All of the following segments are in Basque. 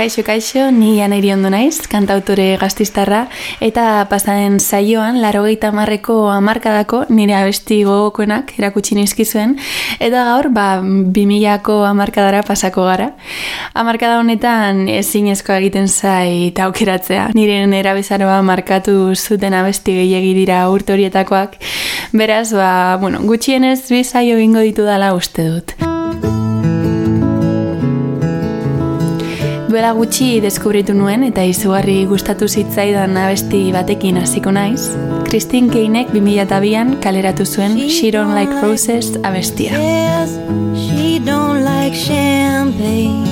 Kaixo, kaixo, ni Janeri ondo naiz, kantautore gaztistarra, eta pasaren saioan, laro gehieta marreko amarkadako, nire abesti gogokoenak erakutsi nizkizuen, eta gaur, ba, bimilako amarkadara pasako gara. Amarkada honetan ezin egiten zai aukeratzea. Nire erabezaroa markatu zuten abesti gehiagi dira urte horietakoak, beraz, ba, bueno, gutxienez bizaio bingo ditu dala uste dut. Duela gutxi deskubritu nuen eta izugarri gustatu zitzaidan abesti batekin hasiko naiz. Christine Keinek 2002an kaleratu zuen She Don't Like Roses abestia. she don't like champagne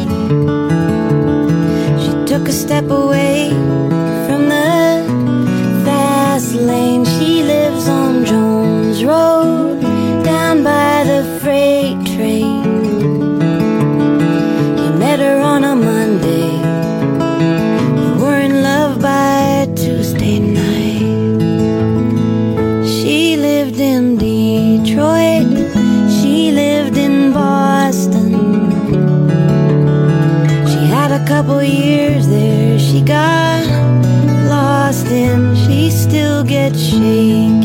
She took a step away from the fast lane She lives on Jones Road down by the freight get shame.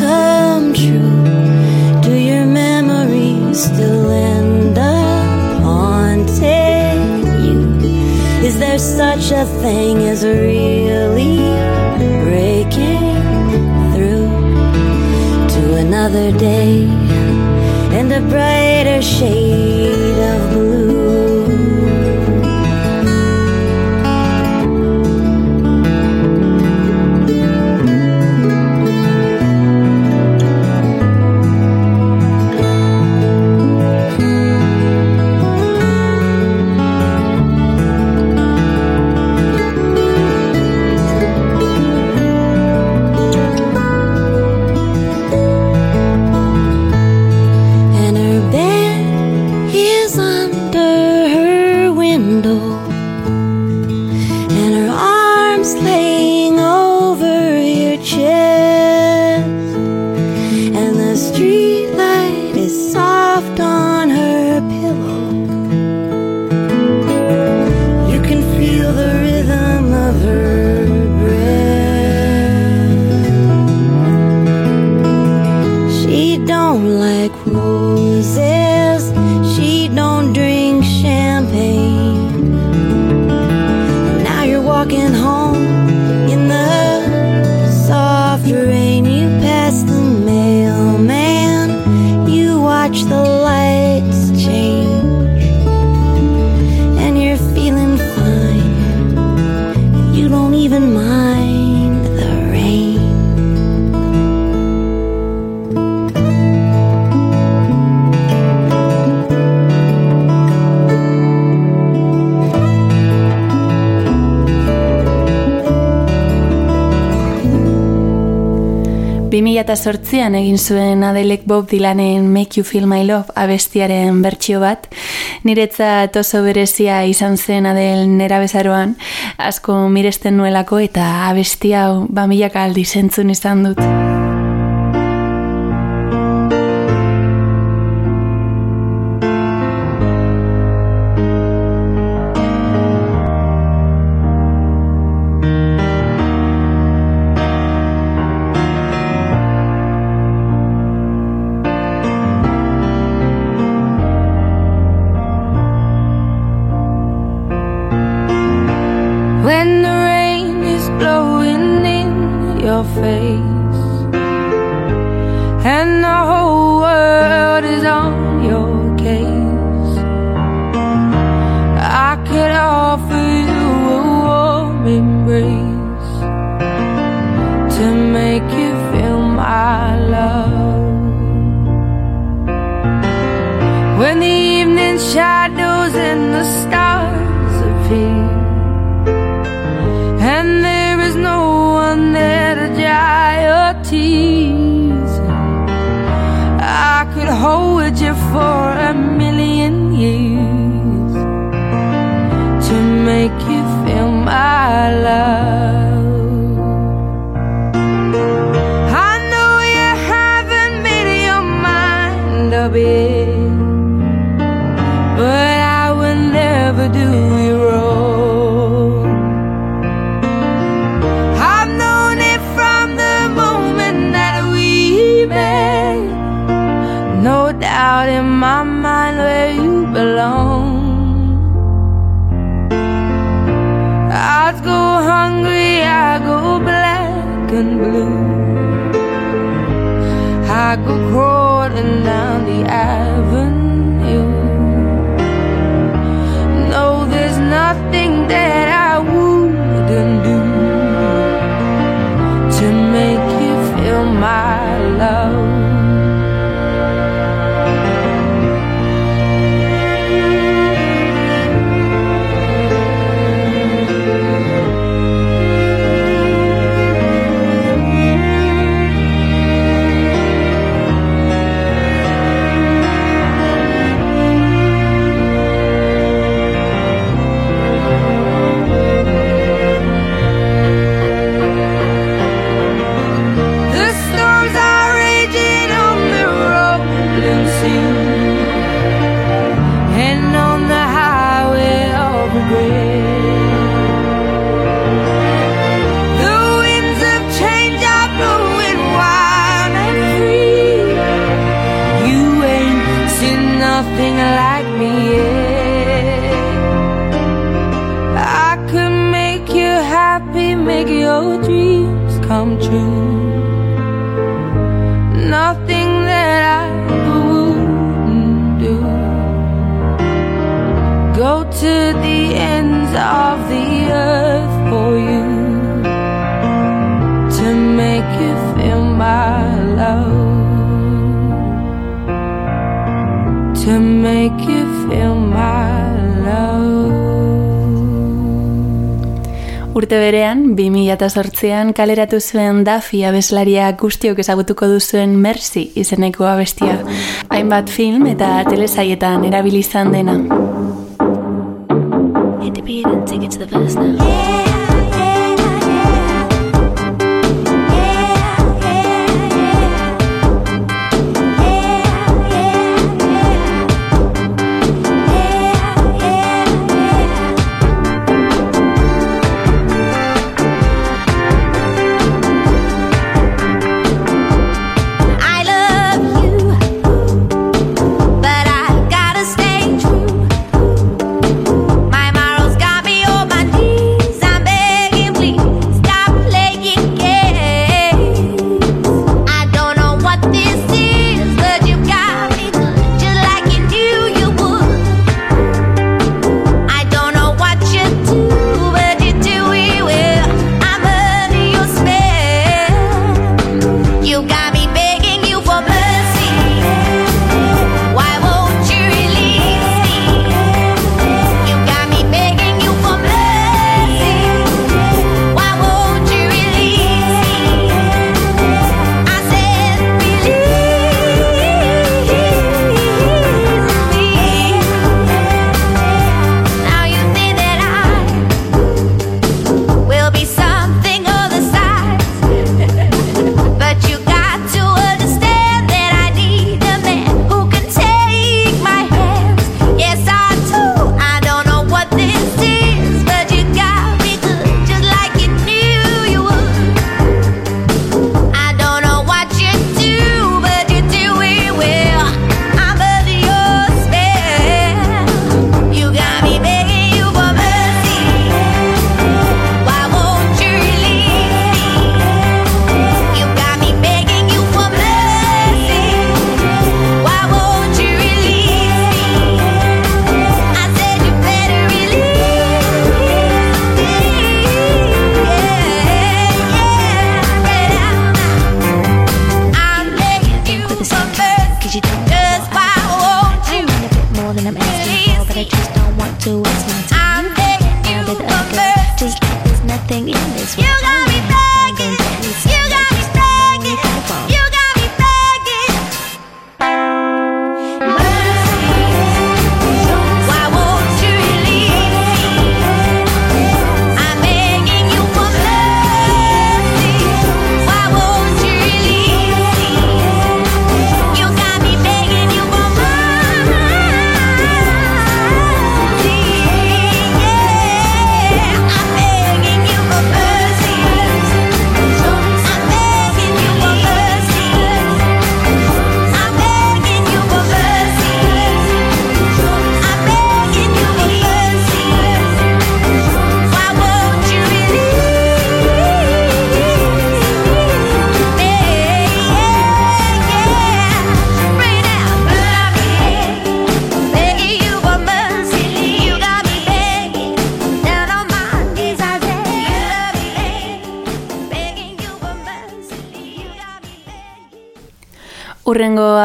Come true. Do your memories still end up haunting you? Is there such a thing as really breaking through? To another day and a brighter shade even mind the rain. Bi mila sortzian egin zuen Adelek Bob Dylanen Make You Feel My Love abestiaren bertsio bat, niretzat oso berezia izan zen Adel nerabezaroan, asko miresten nuelako eta abestia ba milaka aldi zentzun izan dut. you for a million years to make you feel my love. 2008an kaleratu zuen Dafi abeslaria guztiok ezagutuko duzuen Mercy izeneko abestia. Hainbat film eta telesaietan erabilizan dena. Urrengo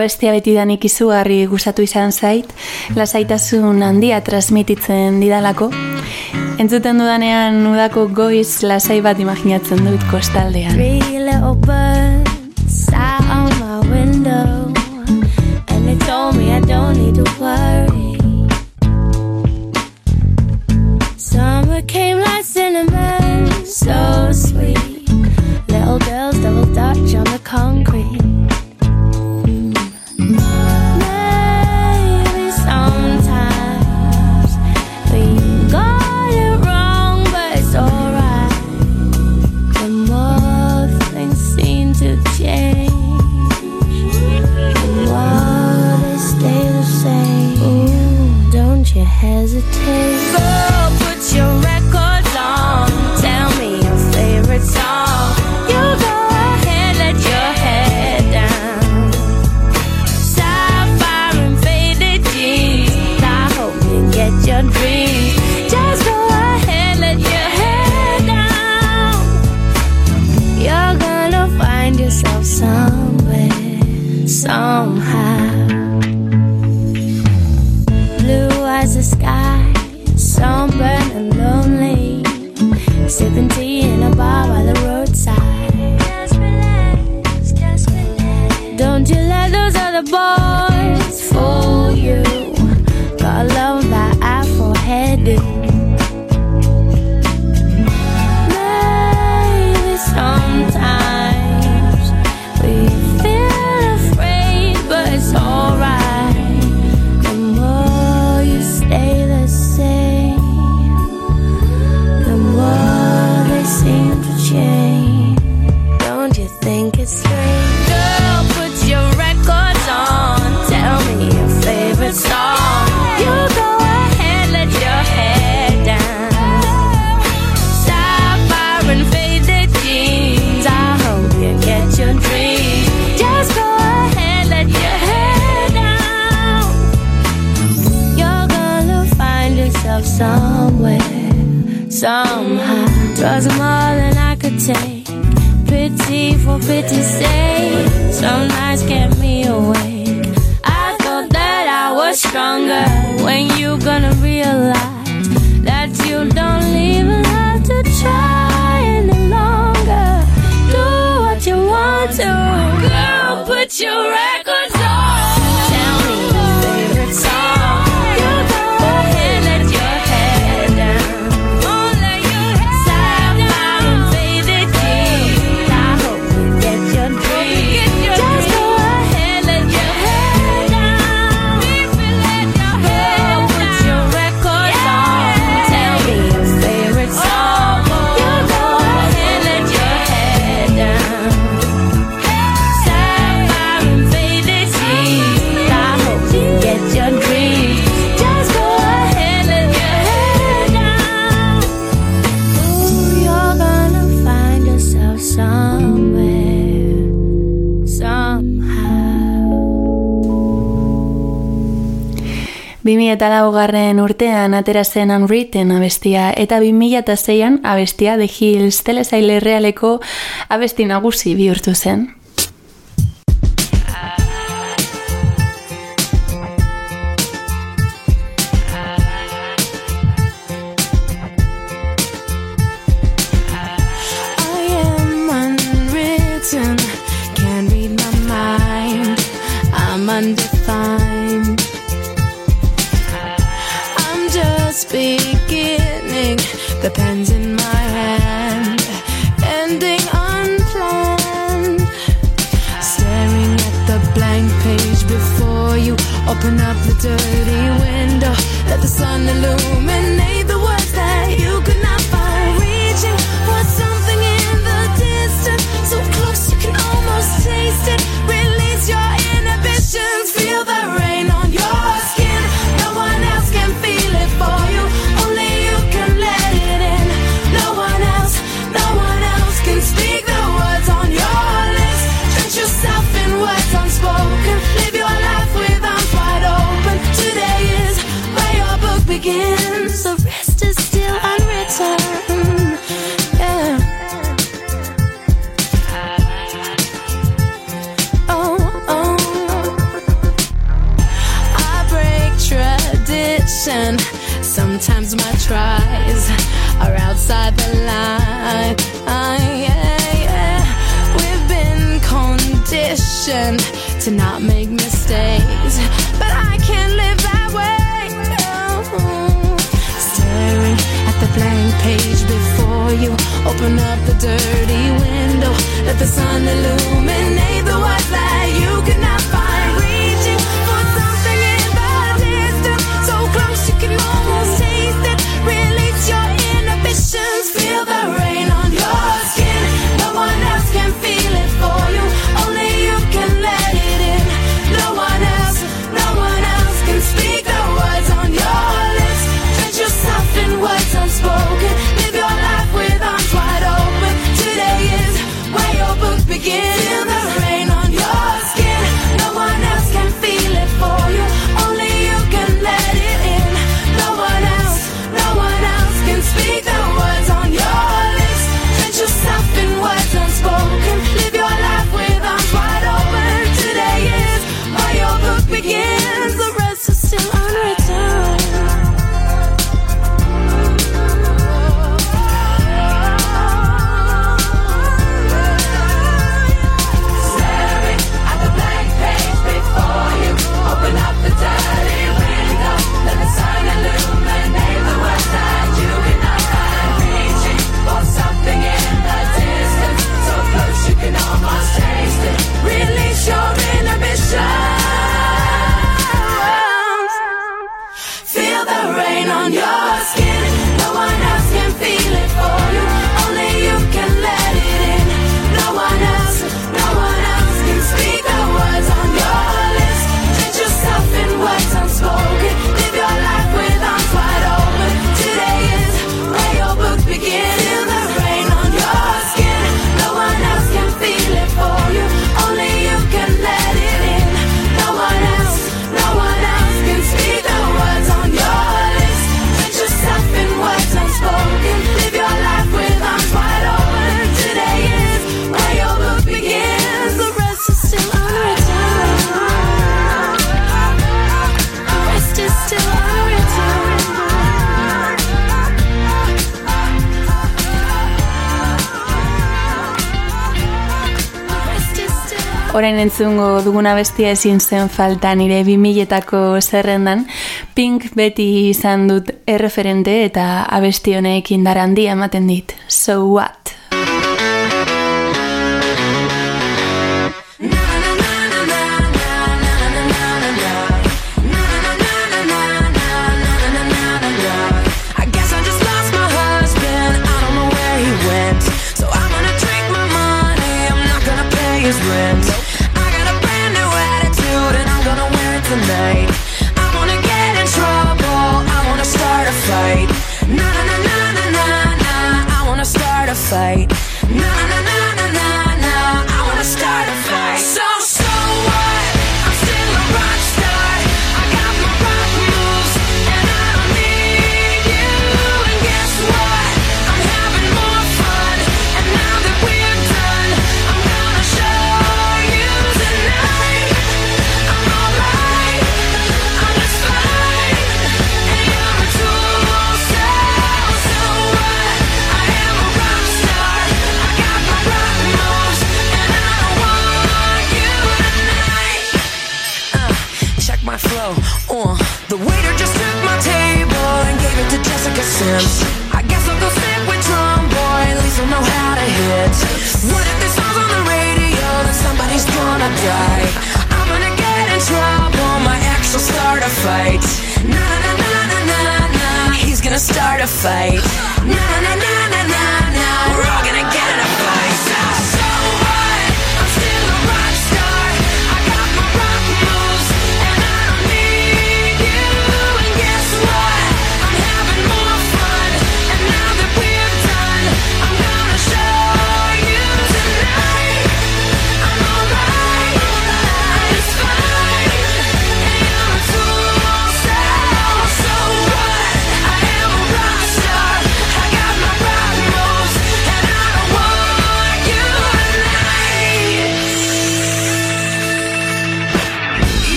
abestia beti danik izugarri gustatu izan zait, lasaitasun handia transmititzen didalako. Entzuten dudanean udako goiz lasai bat imaginatzen dut kostaldean. drugs are more than I could take. Pity for pity's sake, some nights get me awake. I thought that I was stronger. When you gonna realize that you don't leave have to try? eta laugarren urtean atera zen Unwritten abestia eta 2006an abestia The Hills telesaile realeko abesti nagusi bihurtu zen. the dirty. Orain entzungo duguna bestia ezin zen falta nire 2000-etako zerrendan, Pink beti izan dut erreferente eta abesti honek indar handia ematen dit. So what? start a fight. Na na na na na na. He's gonna start a fight. Na na na na na na. We're all gonna get in a fight.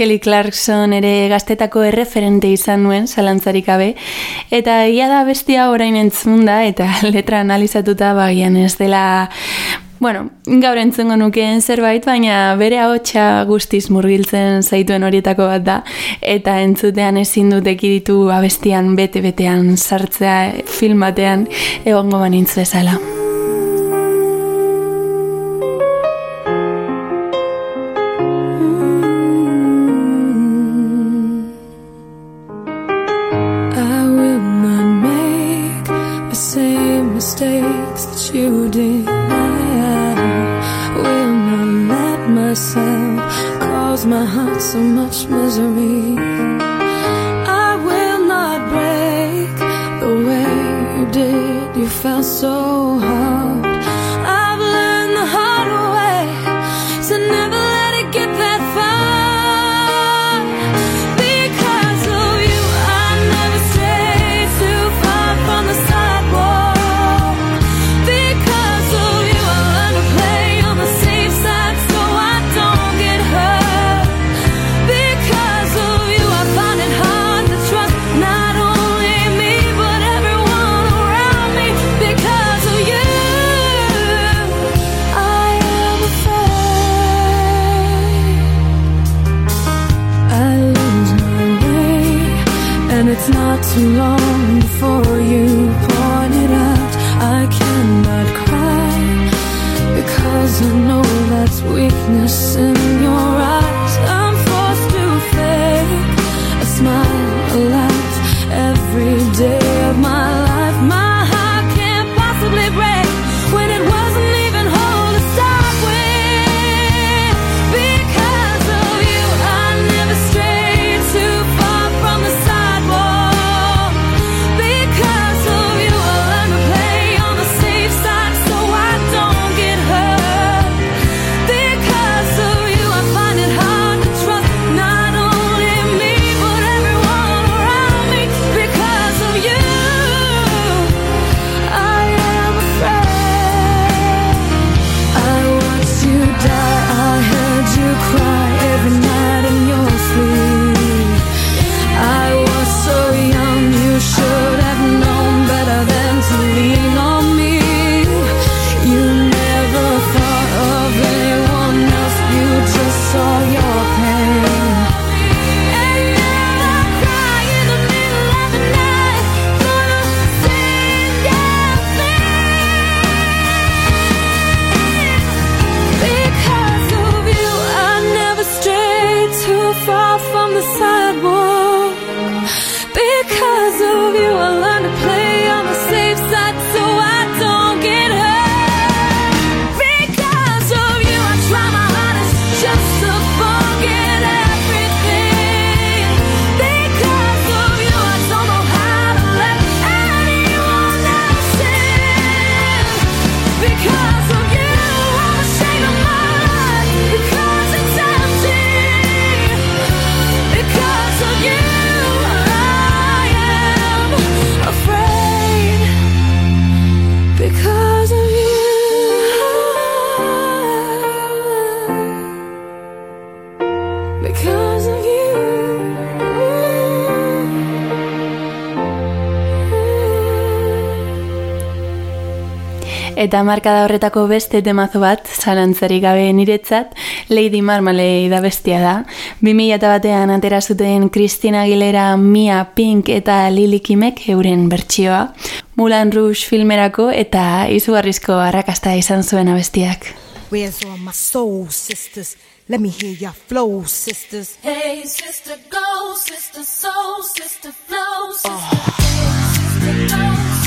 Kelly Clarkson ere gaztetako erreferente izan nuen, zalantzarik abe, eta ia da bestia orain entzunda eta letra analizatuta bagian ez dela Bueno, gaur entzungo nukeen zerbait, baina bere ahotsa guztiz murgiltzen zaituen horietako bat da, eta entzutean ezin dut ekiditu abestian bete-betean sartzea film batean egongo banintz bezala. same mistakes that you did. I will not let myself cause my heart so much misery. Eta marka da horretako beste temazo bat, zalantzari gabe niretzat, Lady Marmalade da bestia da. 2000 batean atera zuten Christina Aguilera, Mia, Pink eta Lili Kimek euren bertsioa. Mulan Rouge filmerako eta izugarrizko arrakasta izan zuen abestiak. Where's all my soul, sisters? Let me hear your flow, sisters. Hey, sister, go, sister, soul, sister, flow, sister. Oh. Hey, sister, go,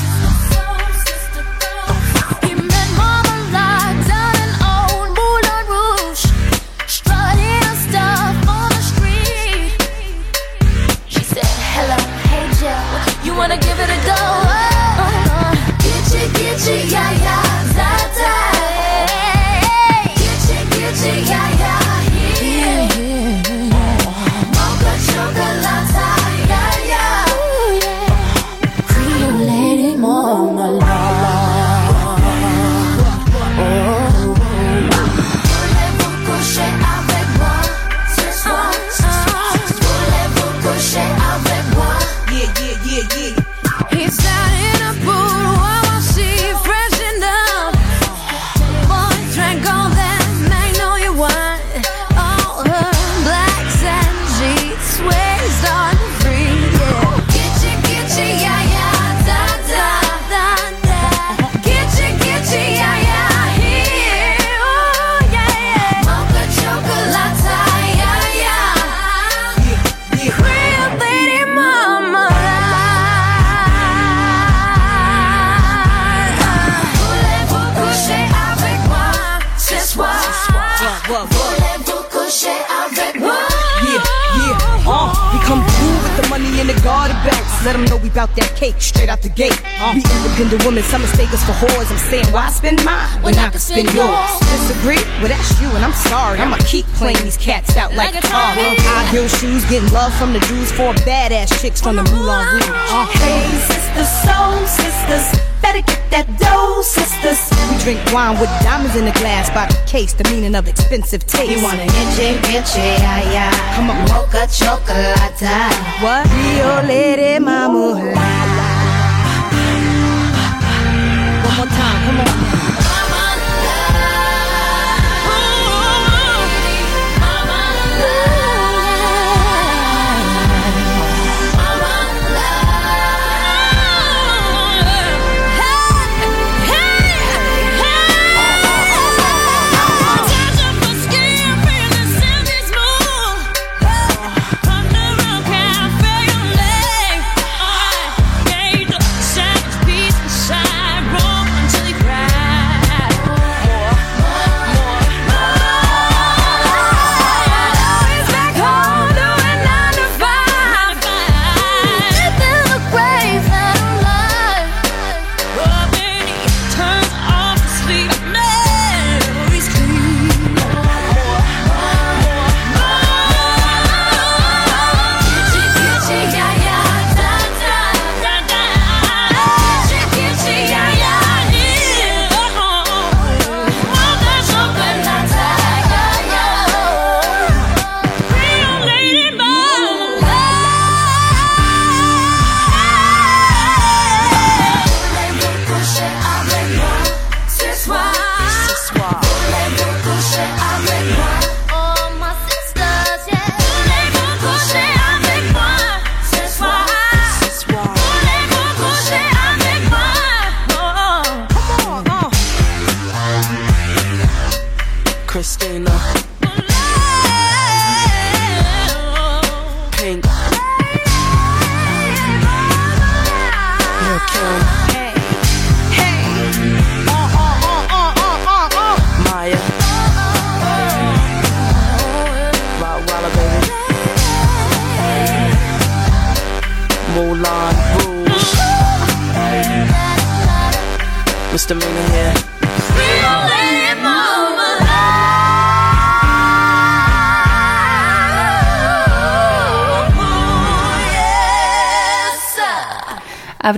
with the money in the garden belts. Let them know we bout that cake straight out the gate. We independent women, some mistake us for whores. I'm saying, why spend mine when I can spend yours? Disagree? Well, that's you, and I'm sorry. I'ma keep playing these cats out like, Like a target. High heel shoes, getting love from the Jews, four badass chicks from the Moulin Rouge. Uh, Hey, sisters, soul sisters, better get that dough, sisters. we drink wine with diamonds in the glass by the case, the meaning of expensive taste. You want an inche, inche, ay, ay. Come on. Mocha chocolate. What? Rio Lady Mama. One more time, come on.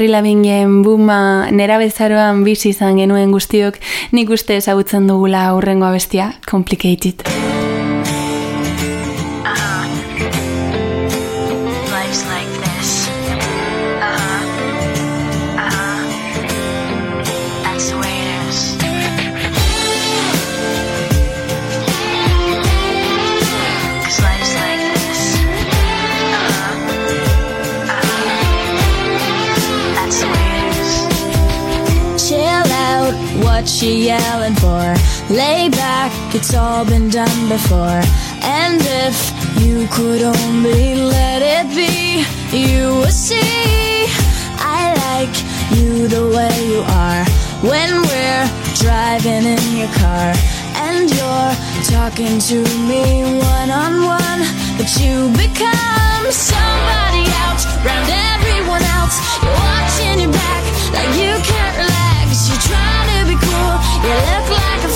Avril Lavigne buma nera bezaroan bizi izan genuen guztiok nik uste ezagutzen dugula aurrengo abestia, Complicated. Life's like this. What you yelling for? Lay back, it's all been done before. And if you could only let it be, you would see. I like you the way you are when we're driving in your car. And you're talking to me one on one, but you become somebody else round everyone else. You're watching your back like you can't relax. Be cool, you look like a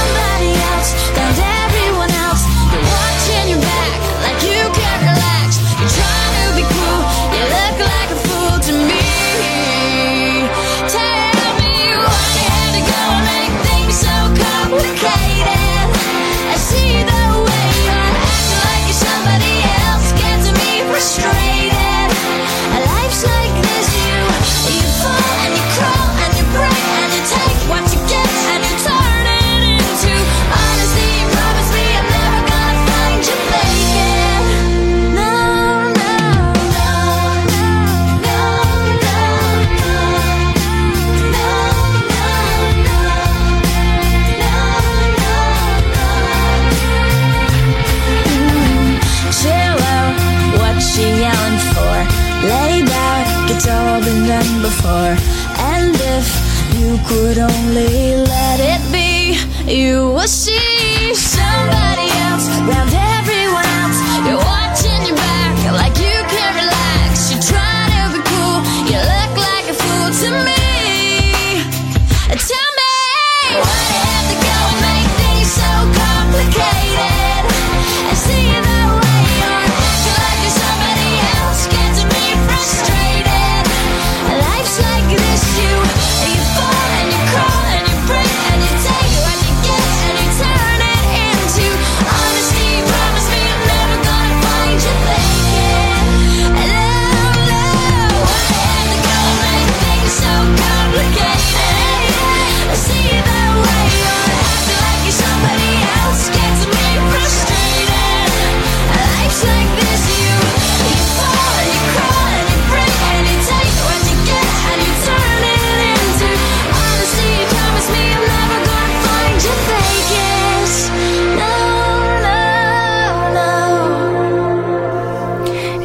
Only.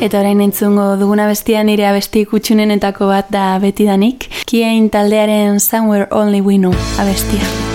Eta orain entzungo duguna bestia nire abesti kutxunenetako bat da betidanik. Kiein taldearen Somewhere Only We Know abestia.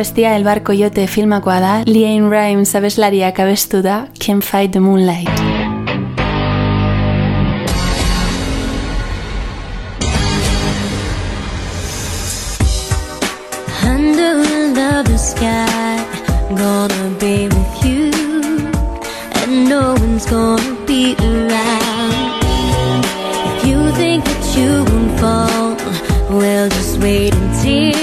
el barko jote filmakoa da, Liane Rimes abeslariak abestu da Can't Fight the Moonlight. Well just wait and.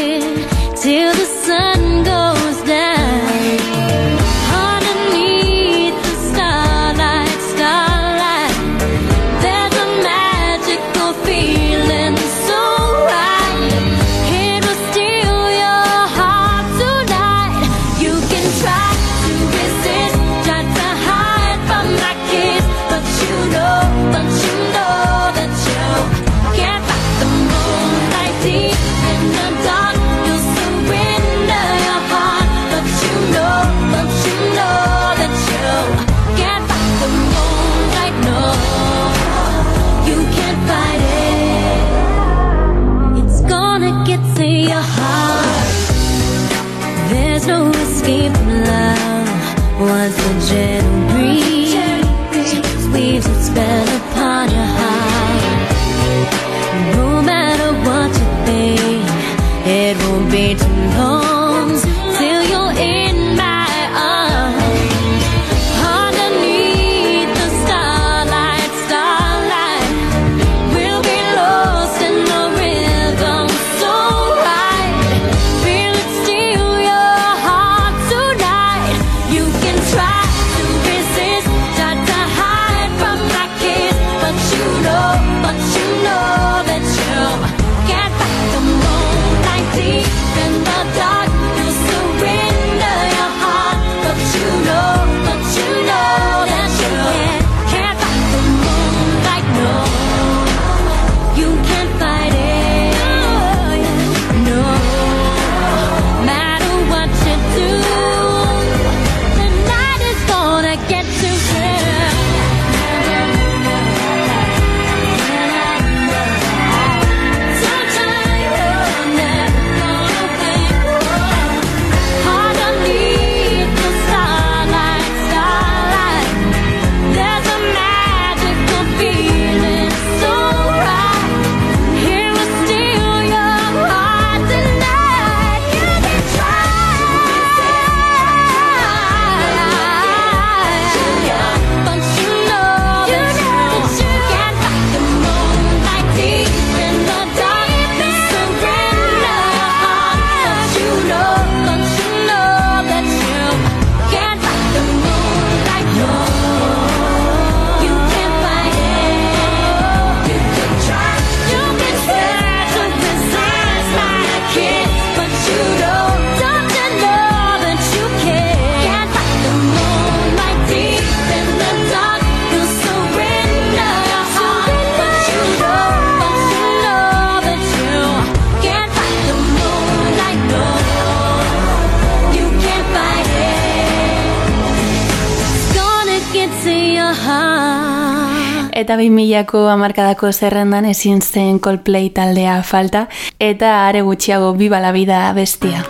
eta bi milako hamarkadako zerrendan ezin zen Coldplay taldea falta eta are gutxiago bi balabida bestia.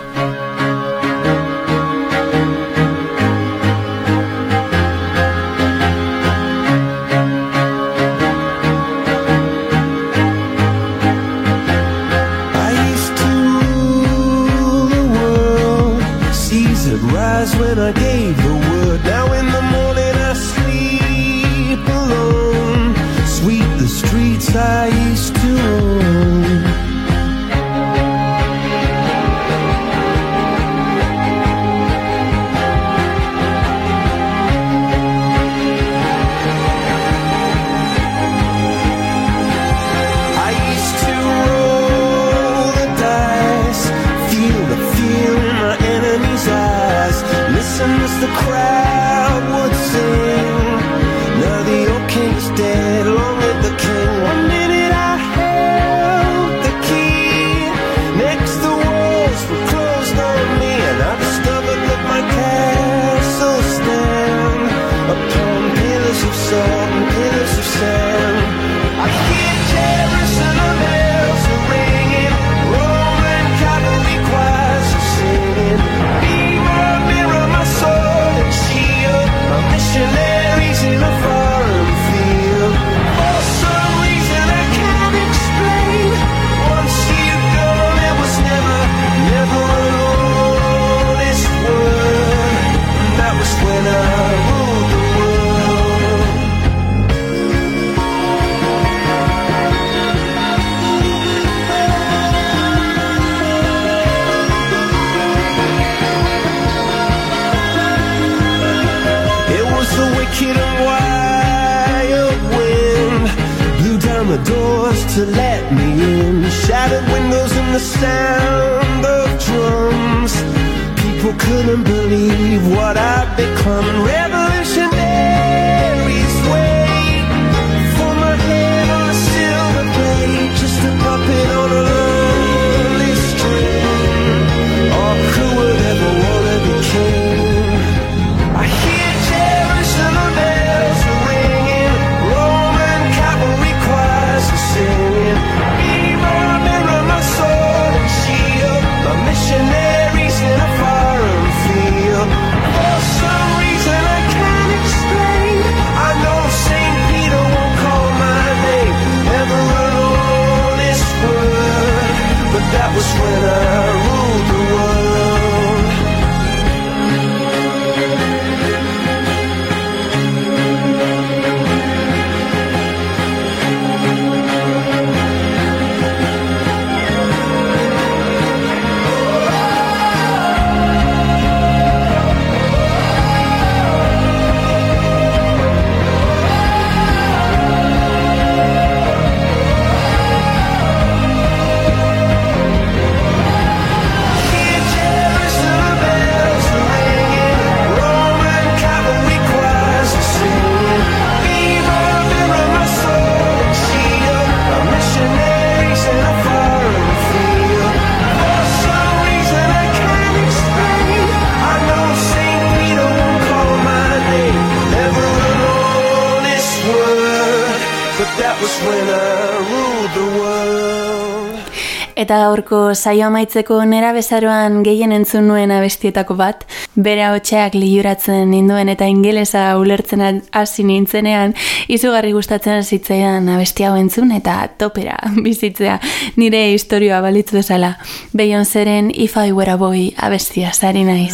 Eta gaurko saio amaitzeko nera bezaroan gehien entzun nuen abestietako bat, bere hotxeak liuratzen ninduen eta ingelesa ulertzen hasi nintzenean, izugarri gustatzen zitzaidan abesti hau entzun eta topera bizitzea nire historioa balitz bezala. Beyoncéren If I Were a Boy abestia zari naiz.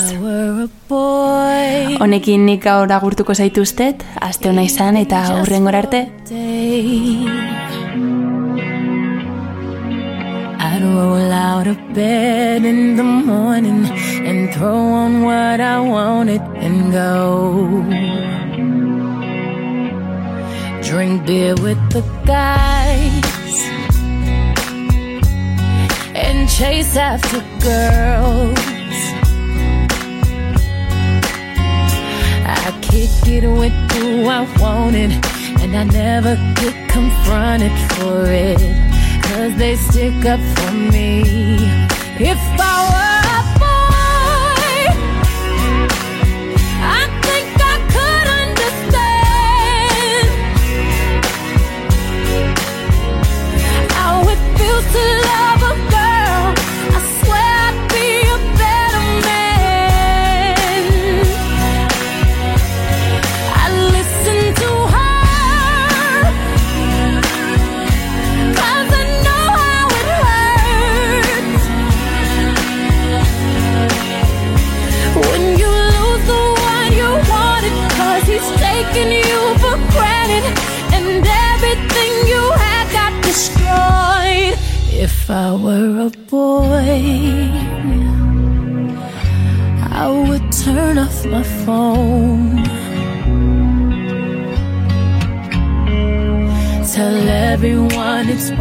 Honekin nik gaur agurtuko zaituztet, aste hona izan eta aurrengora arte. I'd roll out of bed in the morning and throw on what I wanted and go. Drink beer with the guys and chase after girls. I kick it with who I wanted, and I never get confronted for it. Cause they stick up for me. If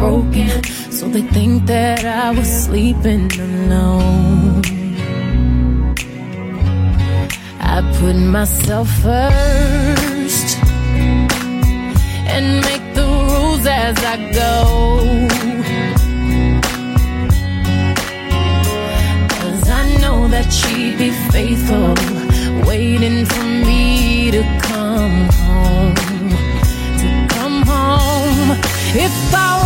broken, so they think that I was sleeping alone. I put myself first and make the rules as I go. Cause I know that she'd be faithful, waiting for me to come home to come home. If I